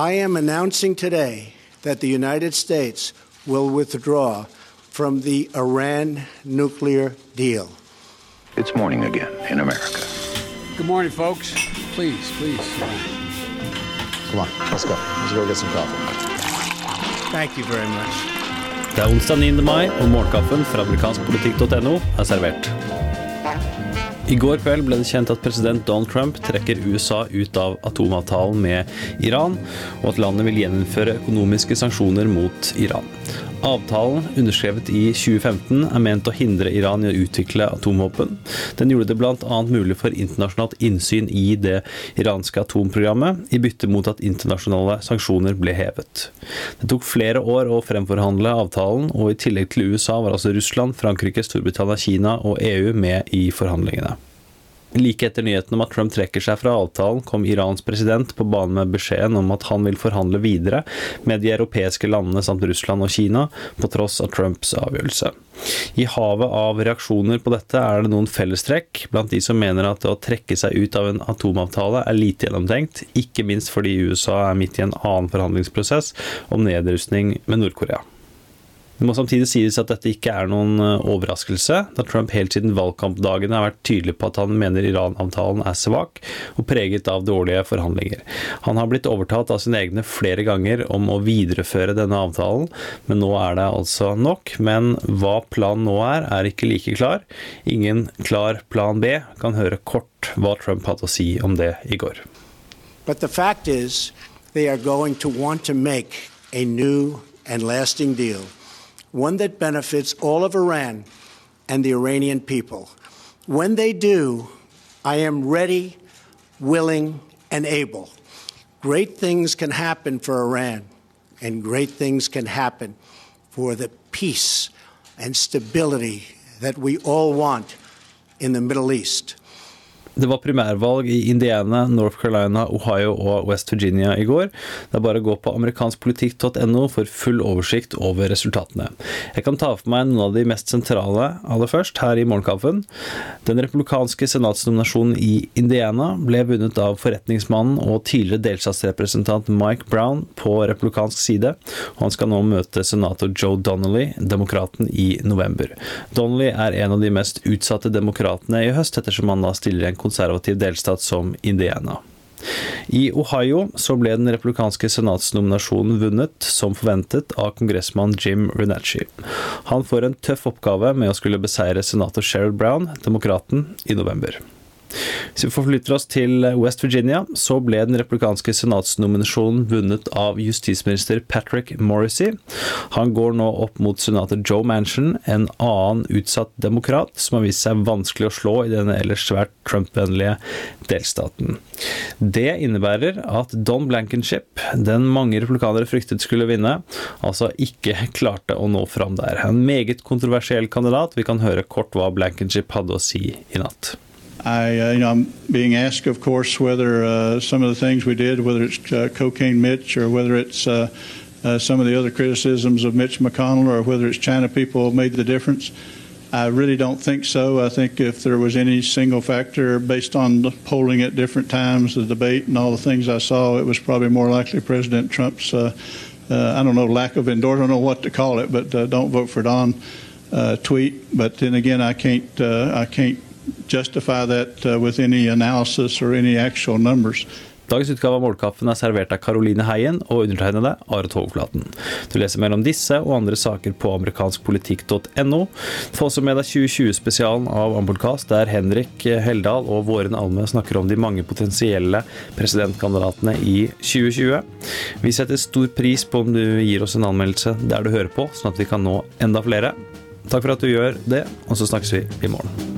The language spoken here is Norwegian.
I am announcing today that the United States will withdraw from the Iran nuclear deal. It's morning again in America. Good morning, folks. Please, please. Come on, let's go. Let's go get some coffee. Thank you very much. Det er onsdag 9. mai, og morgenkaffen fra amerikanskpolitikk.no er servert. I går kveld ble det kjent at president Donald Trump trekker USA ut av atomavtalen med Iran, og at landet vil gjeninnføre økonomiske sanksjoner mot Iran. Avtalen, underskrevet i 2015, er ment å hindre Iran i å utvikle atomvåpen. Den gjorde det bl.a. mulig for internasjonalt innsyn i det iranske atomprogrammet, i bytte mot at internasjonale sanksjoner ble hevet. Det tok flere år å fremforhandle avtalen, og i tillegg til USA var altså Russland, Frankrike, Storbritannia, Kina og EU med i forhandlingene. Like etter nyheten om at Trump trekker seg fra avtalen, kom Irans president på banen med beskjeden om at han vil forhandle videre med de europeiske landene samt Russland og Kina, på tross av Trumps avgjørelse. I havet av reaksjoner på dette er det noen fellestrekk blant de som mener at å trekke seg ut av en atomavtale er lite gjennomtenkt, ikke minst fordi USA er midt i en annen forhandlingsprosess om nedrustning med Nord-Korea. Det må samtidig sies at dette ikke er noen eh, overraskelse, da Trump helt siden valgkampdagene har vært tydelig på at han mener Iran-avtalen er svak og preget av dårlige forhandlinger. Han har blitt overtalt av sine egne flere ganger om å videreføre denne avtalen, men nå er det altså nok. Men hva planen nå er, er ikke like klar. Ingen klar plan B. Kan høre kort hva Trump hadde å si om det i går. But the fact is, they are going to want to make a new and lasting deal. One that benefits all of Iran and the Iranian people. When they do, I am ready, willing, and able. Great things can happen for Iran, and great things can happen for the peace and stability that we all want in the Middle East. Det var primærvalg i Indiana, North Carolina, Ohio og West Virginia i går. Det er bare å gå på amerikanskpolitikk.no for full oversikt over resultatene. Jeg kan ta for meg noen av de mest sentrale aller først, her i Morgenkaffen. Den republikanske senatsnominasjonen i Indiana ble vunnet av forretningsmannen og tidligere delstatsrepresentant Mike Brown på republikansk side, han skal nå møte senator Joe Donnelly, demokraten, i november. Donnelly er en av de mest utsatte demokratene i høst, ettersom han da stiller en konservativ delstat som Indiana. I Ohio så ble den republikanske senatsnominasjonen vunnet, som forventet, av kongressmann Jim Renacci. Han får en tøff oppgave med å skulle beseire senator Sheryl Brown, demokraten, i november. Hvis vi forflytter oss til West Virginia, så ble den republikanske senatsnominasjonen vunnet av justisminister Patrick Morrissey. Han går nå opp mot senator Joe Manchin, en annen utsatt demokrat som har vist seg vanskelig å slå i denne ellers svært Trump-vennlige delstaten. Det innebærer at Don Blankenship, den mange republikanere fryktet skulle vinne, altså ikke klarte å nå fram der. En meget kontroversiell kandidat. Vi kan høre kort hva Blankenship hadde å si i natt. I, uh, you know, I'm being asked, of course, whether uh, some of the things we did, whether it's uh, cocaine Mitch or whether it's uh, uh, some of the other criticisms of Mitch McConnell or whether it's China people made the difference. I really don't think so. I think if there was any single factor based on the polling at different times, the debate, and all the things I saw, it was probably more likely President Trump's, uh, I don't know, lack of endorsement, I don't know what to call it, but don't vote for Don tweet. But then again, I can't, I can't justify that uh, with any analysis or any actual numbers. Dagens utgave av Målkaffen er servert av Caroline Heien og undertegnede Are Togflaten. Du leser mer om disse og andre saker på amerikanskpolitikk.no. Få også med deg 2020-spesialen av Ambulkast, der Henrik Heldal og Våren Alme snakker om de mange potensielle presidentkandidatene i 2020. Vi setter stor pris på om du gir oss en anmeldelse der du hører på, sånn at vi kan nå enda flere. Takk for at du gjør det, og så snakkes vi i morgen.